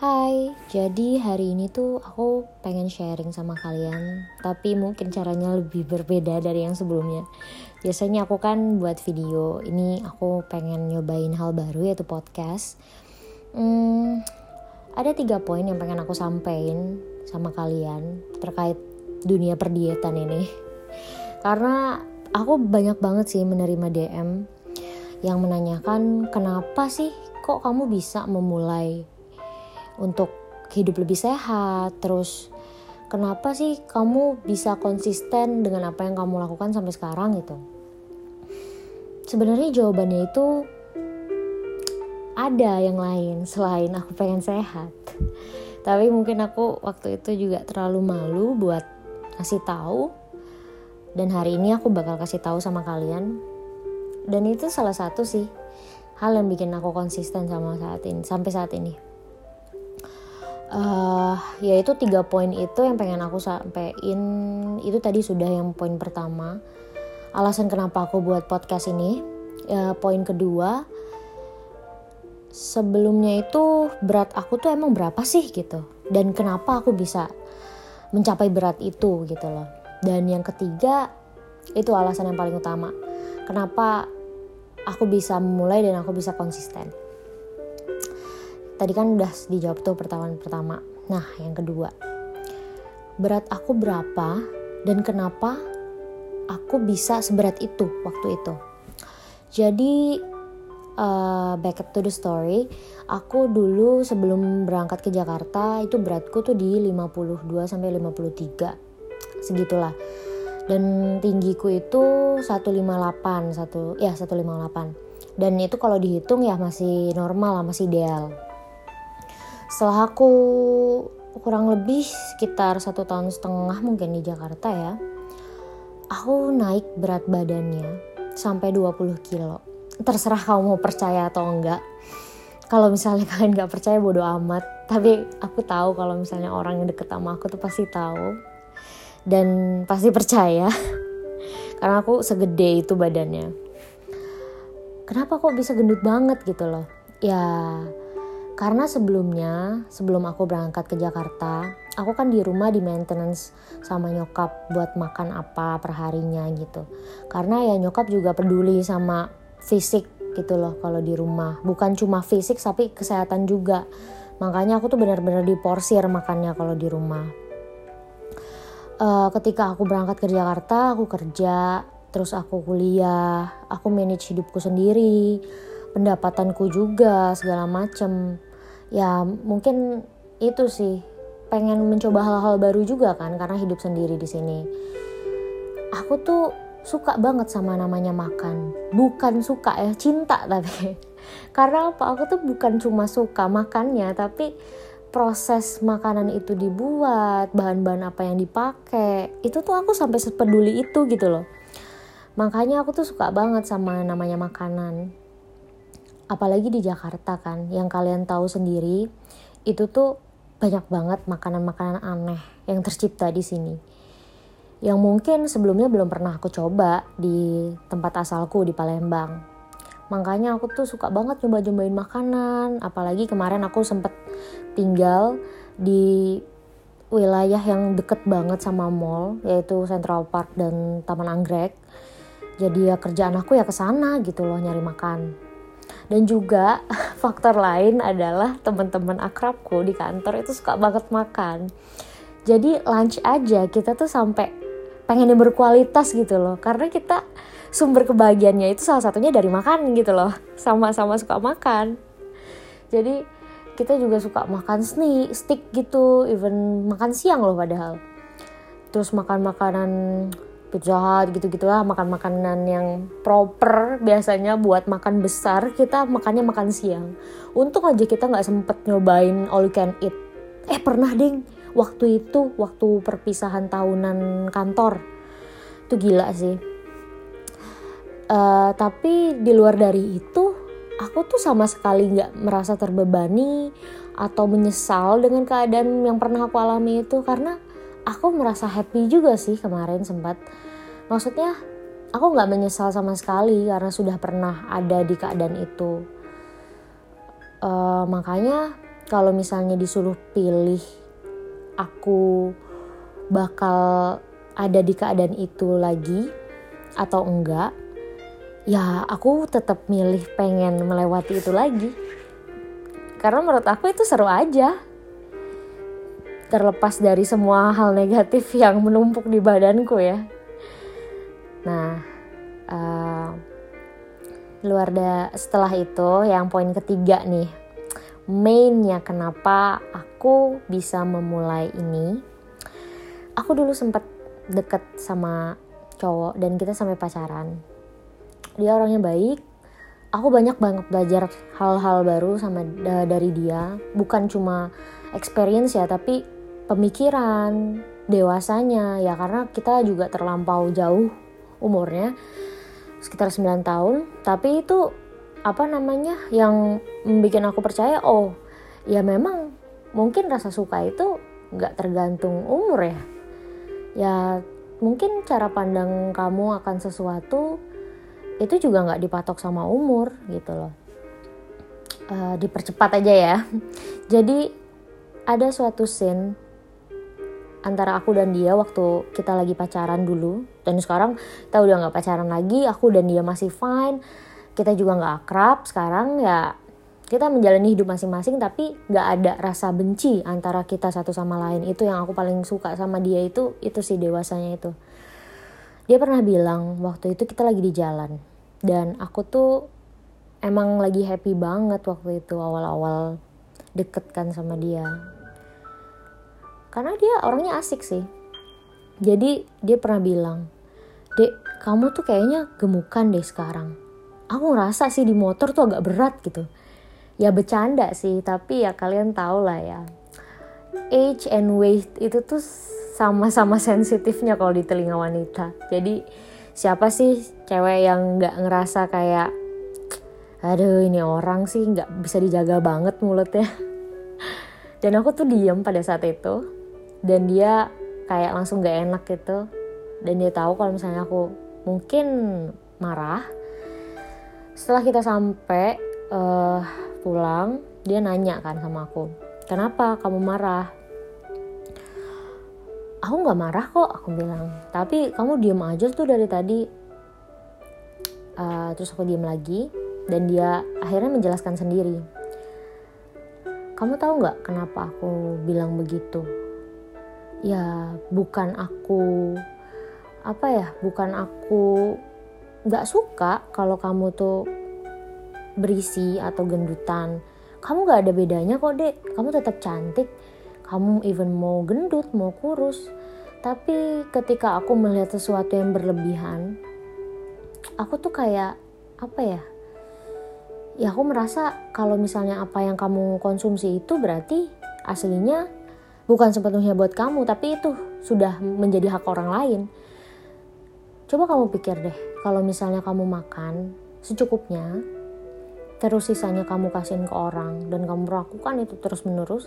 Hai, jadi hari ini tuh aku pengen sharing sama kalian, tapi mungkin caranya lebih berbeda dari yang sebelumnya. Biasanya aku kan buat video, ini aku pengen nyobain hal baru yaitu podcast. Hmm, ada tiga poin yang pengen aku sampaikan sama kalian terkait dunia perdietan ini. Karena aku banyak banget sih menerima DM yang menanyakan kenapa sih kok kamu bisa memulai untuk hidup lebih sehat. Terus kenapa sih kamu bisa konsisten dengan apa yang kamu lakukan sampai sekarang gitu? Sebenarnya jawabannya itu ada yang lain selain aku pengen sehat. Tapi mungkin aku waktu itu juga terlalu malu buat kasih tahu. Dan hari ini aku bakal kasih tahu sama kalian. Dan itu salah satu sih hal yang bikin aku konsisten sama saat ini sampai saat ini uh, yaitu tiga poin itu yang pengen aku sampaikan itu tadi sudah yang poin pertama. Alasan kenapa aku buat podcast ini ya, poin kedua sebelumnya itu berat aku tuh emang berapa sih gitu. Dan kenapa aku bisa mencapai berat itu gitu loh. Dan yang ketiga itu alasan yang paling utama. Kenapa aku bisa memulai dan aku bisa konsisten tadi kan udah dijawab tuh pertanyaan pertama. Nah, yang kedua, berat aku berapa dan kenapa aku bisa seberat itu waktu itu. Jadi uh, back to the story, aku dulu sebelum berangkat ke Jakarta itu beratku tuh di 52 sampai 53. Segitulah. Dan tinggiku itu 158, satu ya 158. Dan itu kalau dihitung ya masih normal lah, masih ideal setelah aku kurang lebih sekitar satu tahun setengah mungkin di Jakarta ya aku naik berat badannya sampai 20 kilo. Terserah kamu mau percaya atau enggak. Kalau misalnya kalian gak percaya bodo amat. Tapi aku tahu kalau misalnya orang yang deket sama aku tuh pasti tahu. Dan pasti percaya. Karena aku segede itu badannya. Kenapa kok bisa gendut banget gitu loh? Ya karena sebelumnya, sebelum aku berangkat ke Jakarta, aku kan di rumah di maintenance sama nyokap buat makan apa perharinya gitu. Karena ya nyokap juga peduli sama fisik gitu loh kalau di rumah. Bukan cuma fisik tapi kesehatan juga. Makanya aku tuh benar-benar diporsir makannya kalau di rumah. Uh, ketika aku berangkat ke Jakarta, aku kerja, terus aku kuliah, aku manage hidupku sendiri, pendapatanku juga segala macem ya mungkin itu sih. Pengen mencoba hal-hal baru juga kan karena hidup sendiri di sini. Aku tuh suka banget sama namanya makan. Bukan suka ya cinta tapi. Karena apa? Aku tuh bukan cuma suka makannya tapi proses makanan itu dibuat bahan-bahan apa yang dipakai itu tuh aku sampai sepeduli itu gitu loh. Makanya aku tuh suka banget sama namanya makanan apalagi di Jakarta kan yang kalian tahu sendiri itu tuh banyak banget makanan-makanan aneh yang tercipta di sini. Yang mungkin sebelumnya belum pernah aku coba di tempat asalku di Palembang. Makanya aku tuh suka banget coba-cobain makanan. Apalagi kemarin aku sempet tinggal di wilayah yang deket banget sama mall yaitu Central Park dan Taman Anggrek. Jadi ya kerjaan aku ya ke sana gitu loh nyari makan dan juga faktor lain adalah teman-teman akrabku di kantor itu suka banget makan. Jadi lunch aja kita tuh sampai pengen yang berkualitas gitu loh. Karena kita sumber kebahagiaannya itu salah satunya dari makan gitu loh. Sama-sama suka makan. Jadi kita juga suka makan sneak, stick gitu. Even makan siang loh padahal. Terus makan makanan Pizza Hut gitu-gitu lah makan makanan yang proper biasanya buat makan besar kita makannya makan siang. Untung aja kita nggak sempet nyobain all you can eat. Eh pernah ding. Waktu itu waktu perpisahan tahunan kantor. Itu gila sih. Uh, tapi di luar dari itu aku tuh sama sekali nggak merasa terbebani atau menyesal dengan keadaan yang pernah aku alami itu karena aku merasa happy juga sih kemarin sempat. Maksudnya aku nggak menyesal sama sekali karena sudah pernah ada di keadaan itu. Uh, makanya kalau misalnya disuruh pilih aku bakal ada di keadaan itu lagi atau enggak ya aku tetap milih pengen melewati itu lagi. Karena menurut aku itu seru aja terlepas dari semua hal negatif yang menumpuk di badanku ya. Nah uh, luar da setelah itu yang poin ketiga nih mainnya kenapa aku bisa memulai ini? Aku dulu sempet deket sama cowok dan kita sampai pacaran. Dia orangnya baik. Aku banyak banget belajar hal-hal baru sama dari dia. Bukan cuma experience ya tapi pemikiran dewasanya ya karena kita juga terlampau jauh umurnya sekitar 9 tahun. Tapi itu apa namanya yang bikin aku percaya oh ya memang mungkin rasa suka itu nggak tergantung umur ya. Ya mungkin cara pandang kamu akan sesuatu itu juga nggak dipatok sama umur gitu loh. Uh, dipercepat aja ya. Jadi ada suatu scene antara aku dan dia waktu kita lagi pacaran dulu. Dan sekarang kita udah nggak pacaran lagi aku dan dia masih fine. Kita juga nggak akrab. Sekarang ya kita menjalani hidup masing-masing tapi nggak ada rasa benci antara kita satu sama lain. Itu yang aku paling suka sama dia itu itu sih dewasanya itu. Dia pernah bilang waktu itu kita lagi di jalan dan aku tuh emang lagi happy banget waktu itu awal-awal deket kan sama dia karena dia orangnya asik sih. Jadi dia pernah bilang dek kamu tuh kayaknya gemukan deh sekarang. Aku ngerasa sih di motor tuh agak berat gitu. Ya bercanda sih tapi ya kalian tau lah ya. Age and weight itu tuh sama-sama sensitifnya kalau di telinga wanita. Jadi siapa sih cewek yang nggak ngerasa kayak aduh ini orang sih nggak bisa dijaga banget mulutnya. Dan aku tuh diem pada saat itu dan dia kayak langsung gak enak gitu. Dan dia tahu kalau misalnya aku mungkin marah. Setelah kita sampai uh, pulang dia nanya kan sama aku kenapa kamu marah? Aku nggak marah kok aku bilang. Tapi kamu diem aja tuh dari tadi. Uh, terus aku diem lagi dan dia akhirnya menjelaskan sendiri. Kamu tahu nggak kenapa aku bilang begitu ya bukan aku apa ya bukan aku nggak suka kalau kamu tuh berisi atau gendutan. Kamu gak ada bedanya kok dek. Kamu tetap cantik. Kamu even mau gendut mau kurus. Tapi ketika aku melihat sesuatu yang berlebihan aku tuh kayak apa ya ya aku merasa kalau misalnya apa yang kamu konsumsi itu berarti aslinya bukan sepenuhnya buat kamu tapi itu sudah menjadi hak orang lain. Coba kamu pikir deh kalau misalnya kamu makan secukupnya terus sisanya kamu kasihin ke orang dan kamu melakukan itu terus menerus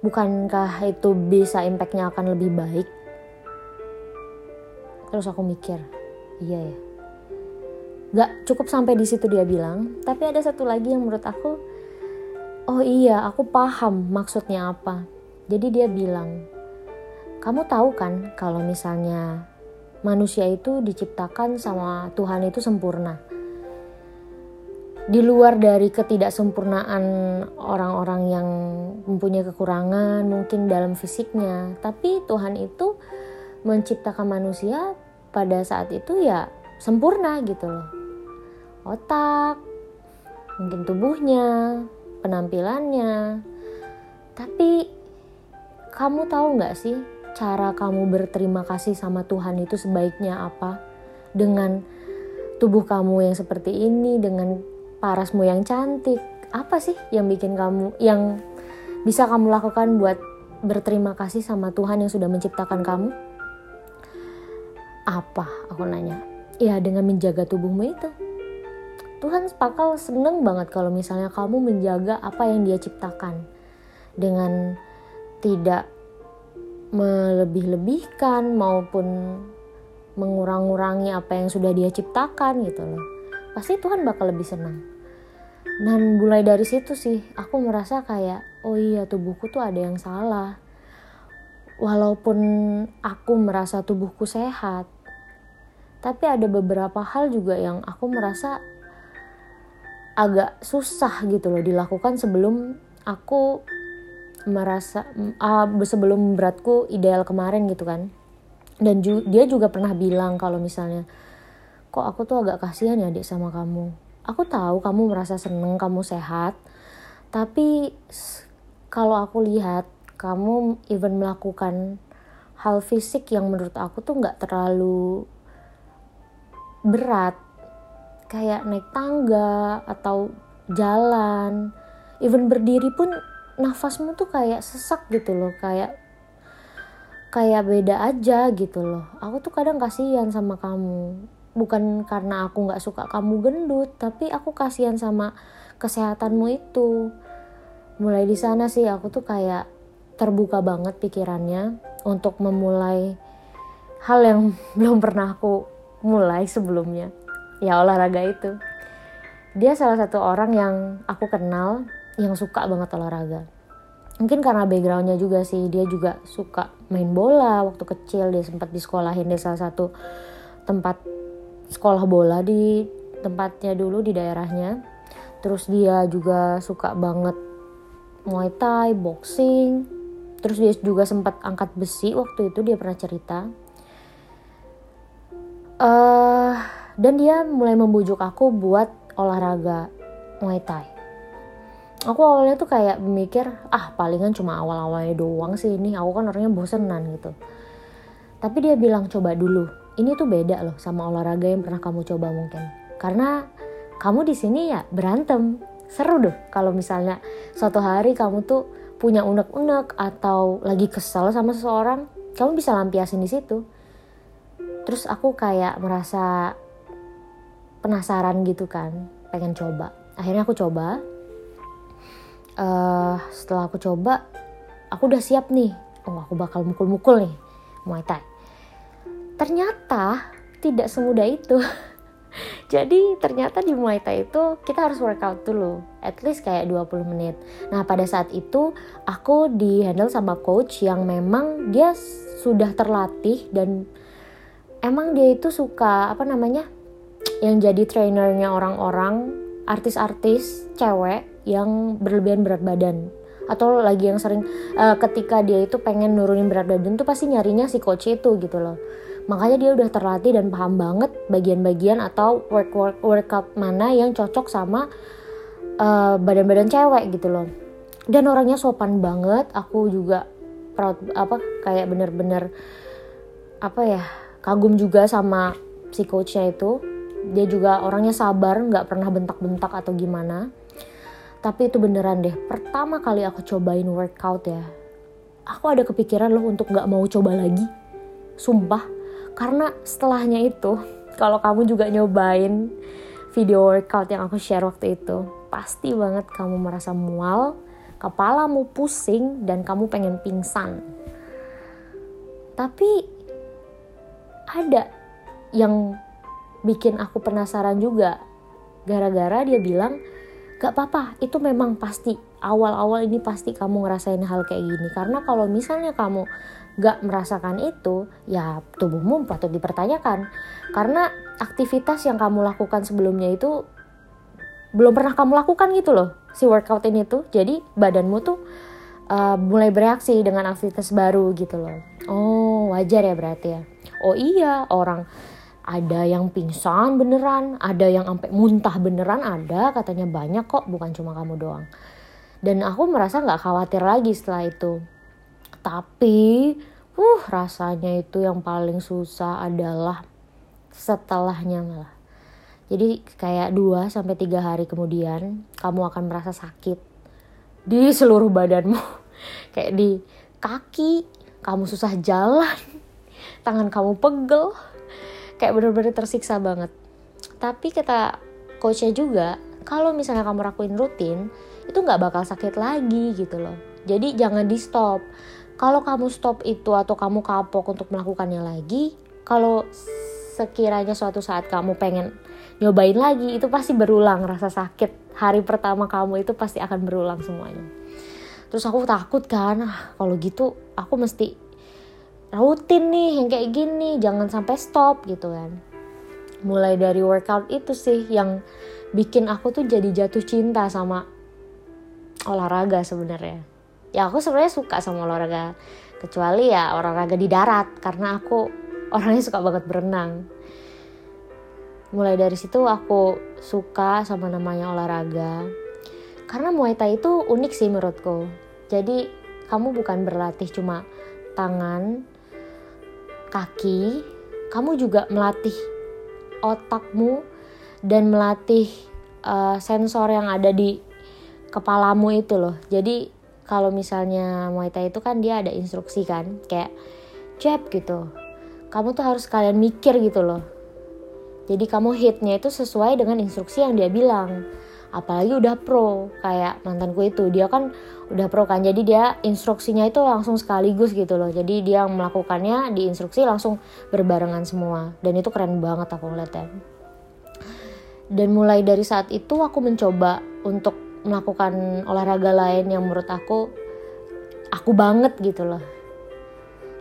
bukankah itu bisa impactnya akan lebih baik? Terus aku mikir iya ya. Gak cukup sampai di situ dia bilang tapi ada satu lagi yang menurut aku oh iya aku paham maksudnya apa jadi dia bilang kamu tahu kan kalau misalnya manusia itu diciptakan sama Tuhan itu sempurna? Di luar dari ketidaksempurnaan orang-orang yang mempunyai kekurangan mungkin dalam fisiknya tapi Tuhan itu menciptakan manusia pada saat itu ya sempurna gitu loh. Otak mungkin tubuhnya penampilannya. Tapi kamu tahu nggak sih cara kamu berterima kasih sama Tuhan itu sebaiknya apa? Dengan tubuh kamu yang seperti ini dengan parasmu yang cantik apa sih yang bikin kamu yang bisa kamu lakukan buat berterima kasih sama Tuhan yang sudah menciptakan kamu? Apa? Aku nanya. Ya dengan menjaga tubuhmu itu. Tuhan sepakal seneng banget kalau misalnya kamu menjaga apa yang dia ciptakan. Dengan tidak melebih-lebihkan maupun mengurang-ngurangi apa yang sudah dia ciptakan gitu loh pasti Tuhan bakal lebih senang. dan mulai dari situ sih aku merasa kayak oh iya tubuhku tuh ada yang salah walaupun aku merasa tubuhku sehat tapi ada beberapa hal juga yang aku merasa agak susah gitu loh dilakukan sebelum aku merasa uh, sebelum beratku ideal kemarin gitu kan. Dan ju dia juga pernah bilang kalau misalnya kok aku tuh agak kasihan ya dek sama kamu? Aku tahu kamu merasa seneng kamu sehat. Tapi kalau aku lihat kamu even melakukan hal fisik yang menurut aku tuh nggak terlalu berat. Kayak naik tangga atau jalan. Even berdiri pun nafasmu tuh kayak sesak gitu loh kayak kayak beda aja gitu loh. Aku tuh kadang kasihan sama kamu. Bukan karena aku nggak suka kamu gendut tapi aku kasihan sama kesehatanmu itu. Mulai di sana sih aku tuh kayak terbuka banget pikirannya untuk memulai hal yang belum pernah aku mulai sebelumnya. Ya olahraga itu. Dia salah satu orang yang aku kenal yang suka banget olahraga. Mungkin karena backgroundnya juga sih dia juga suka main bola. Waktu kecil dia sempat di sekolahin di salah satu tempat sekolah bola di tempatnya dulu di daerahnya. Terus dia juga suka banget muay thai boxing. Terus dia juga sempat angkat besi waktu itu dia pernah cerita. Uh, dan dia mulai membujuk aku buat olahraga muay thai aku awalnya tuh kayak mikir ah palingan cuma awal-awalnya doang sih ini. Aku kan orangnya bosenan gitu. Tapi dia bilang coba dulu. Ini tuh beda loh sama olahraga yang pernah kamu coba mungkin. Karena kamu di sini ya berantem. Seru deh kalau misalnya suatu hari kamu tuh punya unek-unek atau lagi kesal sama seseorang kamu bisa lampiasin di situ. Terus aku kayak merasa penasaran gitu kan pengen coba. Akhirnya aku coba uh, setelah aku coba aku udah siap nih. Oh aku bakal mukul-mukul nih Muay Thai. Ternyata tidak semudah itu. Jadi ternyata di Muay Thai itu kita harus workout dulu at least kayak 20 menit. Nah pada saat itu aku di handle sama coach yang memang dia sudah terlatih dan emang dia itu suka apa namanya yang jadi trainernya orang-orang artis-artis cewek yang berlebihan berat badan. Atau lagi yang sering uh, ketika dia itu pengen nurunin berat badan tuh pasti nyarinya si coach itu gitu loh. Makanya dia udah terlatih dan paham banget bagian-bagian atau work work workout mana yang cocok sama eh, badan-badan cewek gitu loh. Dan orangnya sopan banget aku juga proud apa kayak bener-bener apa ya kagum juga sama si coachnya itu. Dia juga orangnya sabar nggak pernah bentak-bentak atau gimana tapi itu beneran deh pertama kali aku cobain workout ya aku ada kepikiran loh untuk nggak mau coba lagi. Sumpah karena setelahnya itu kalau kamu juga nyobain video workout yang aku share waktu itu pasti banget kamu merasa mual kepalamu pusing dan kamu pengen pingsan. Tapi ada yang bikin aku penasaran juga. Gara-gara dia bilang gak apa-apa itu memang pasti awal-awal ini pasti kamu ngerasain hal kayak gini karena kalau misalnya kamu gak merasakan itu, ya tubuhmu patut dipertanyakan. Karena aktivitas yang kamu lakukan sebelumnya itu belum pernah kamu lakukan gitu loh, si workout ini tuh. Jadi badanmu tuh uh, mulai bereaksi dengan aktivitas baru gitu loh. Oh wajar ya berarti ya. Oh iya orang ada yang pingsan beneran, ada yang sampai muntah beneran ada, katanya banyak kok, bukan cuma kamu doang. Dan aku merasa nggak khawatir lagi setelah itu. Tapi uh rasanya itu yang paling susah adalah setelahnya malah. Jadi kayak 2 sampai tiga hari kemudian kamu akan merasa sakit di seluruh badanmu. Kayak di kaki kamu susah jalan tangan kamu pegel kayak bener-bener tersiksa banget. Tapi kata coachnya juga kalau misalnya kamu lakuin rutin itu nggak bakal sakit lagi gitu loh. Jadi jangan di stop kalau kamu stop itu atau kamu kapok untuk melakukannya lagi, kalau sekiranya suatu saat kamu pengen nyobain lagi, itu pasti berulang rasa sakit. Hari pertama kamu itu pasti akan berulang semuanya. Terus aku takut kan ah, kalau gitu aku mesti rutin nih yang kayak gini jangan sampai stop gitu kan. Mulai dari workout itu sih yang bikin aku tuh jadi jatuh cinta sama olahraga sebenarnya. Ya aku sebenarnya suka sama olahraga kecuali ya olahraga di darat karena aku orangnya suka banget berenang. Mulai dari situ aku suka sama namanya olahraga karena Muay Thai itu unik sih menurutku. Jadi kamu bukan berlatih cuma tangan kaki kamu juga melatih otakmu dan melatih uh, sensor yang ada di kepalamu itu loh. Jadi kalau misalnya Muay Thai itu kan dia ada instruksi kan, kayak jab gitu. Kamu tuh harus kalian mikir gitu loh. Jadi kamu hitnya itu sesuai dengan instruksi yang dia bilang. Apalagi udah pro kayak mantanku itu. Dia kan udah pro kan jadi dia instruksinya itu langsung sekaligus gitu loh. Jadi dia melakukannya di instruksi langsung berbarengan semua. Dan itu keren banget aku ngeliatnya. Dan mulai dari saat itu aku mencoba untuk melakukan olahraga lain yang menurut aku aku banget gitu loh.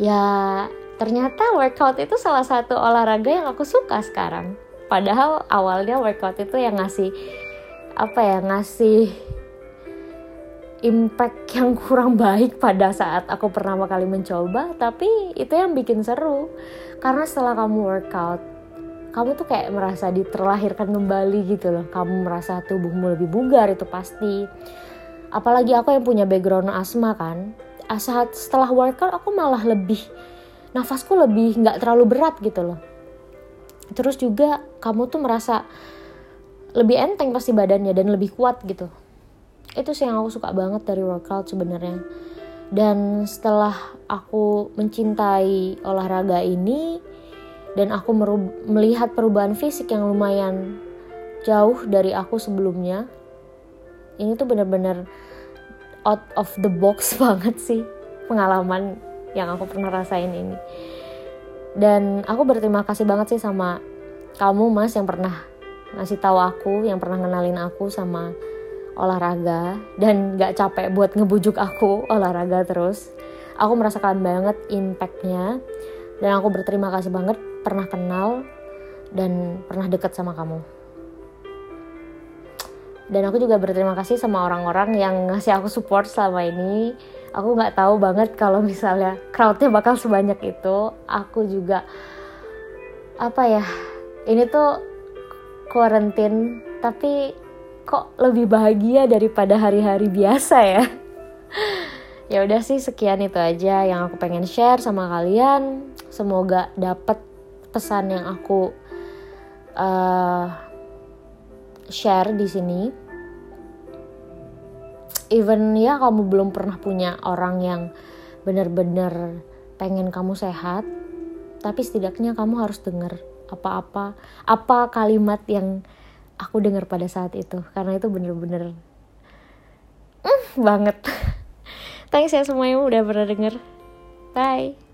Ya ternyata workout itu salah satu olahraga yang aku suka sekarang. Padahal awalnya workout itu yang ngasih apa ya ngasih impact yang kurang baik pada saat aku pertama kali mencoba tapi itu yang bikin seru. Karena setelah kamu workout kamu tuh kayak merasa diterlahirkan kembali gitu loh. Kamu merasa tubuhmu lebih bugar itu pasti. Apalagi aku yang punya background asma kan. Saat setelah workout aku malah lebih nafasku lebih nggak terlalu berat gitu loh. Terus juga kamu tuh merasa lebih enteng pasti badannya dan lebih kuat gitu. Itu sih yang aku suka banget dari workout sebenarnya. Dan setelah aku mencintai olahraga ini dan aku melihat perubahan fisik yang lumayan jauh dari aku sebelumnya ini tuh bener-bener out of the box banget sih pengalaman yang aku pernah rasain ini. Dan aku berterima kasih banget sih sama kamu mas yang pernah ngasih tahu aku yang pernah ngenalin aku sama olahraga. Dan gak capek buat ngebujuk aku olahraga terus. Aku merasakan banget impactnya. Dan aku berterima kasih banget pernah kenal dan pernah deket sama kamu. Dan aku juga berterima kasih sama orang-orang yang ngasih aku support selama ini. Aku nggak tahu banget kalau misalnya crowdnya bakal sebanyak itu. Aku juga apa ya ini tuh quarantine tapi kok lebih bahagia daripada hari-hari biasa ya? Ya udah sih sekian itu aja yang aku pengen share sama kalian. Semoga dapat pesan yang aku uh, share di sini. Even ya kamu belum pernah punya orang yang benar-benar pengen kamu sehat tapi setidaknya kamu harus dengar apa-apa. Apa kalimat yang aku dengar pada saat itu? Karena itu bener-bener mm, banget. Thanks ya semuanya udah pernah denger. Bye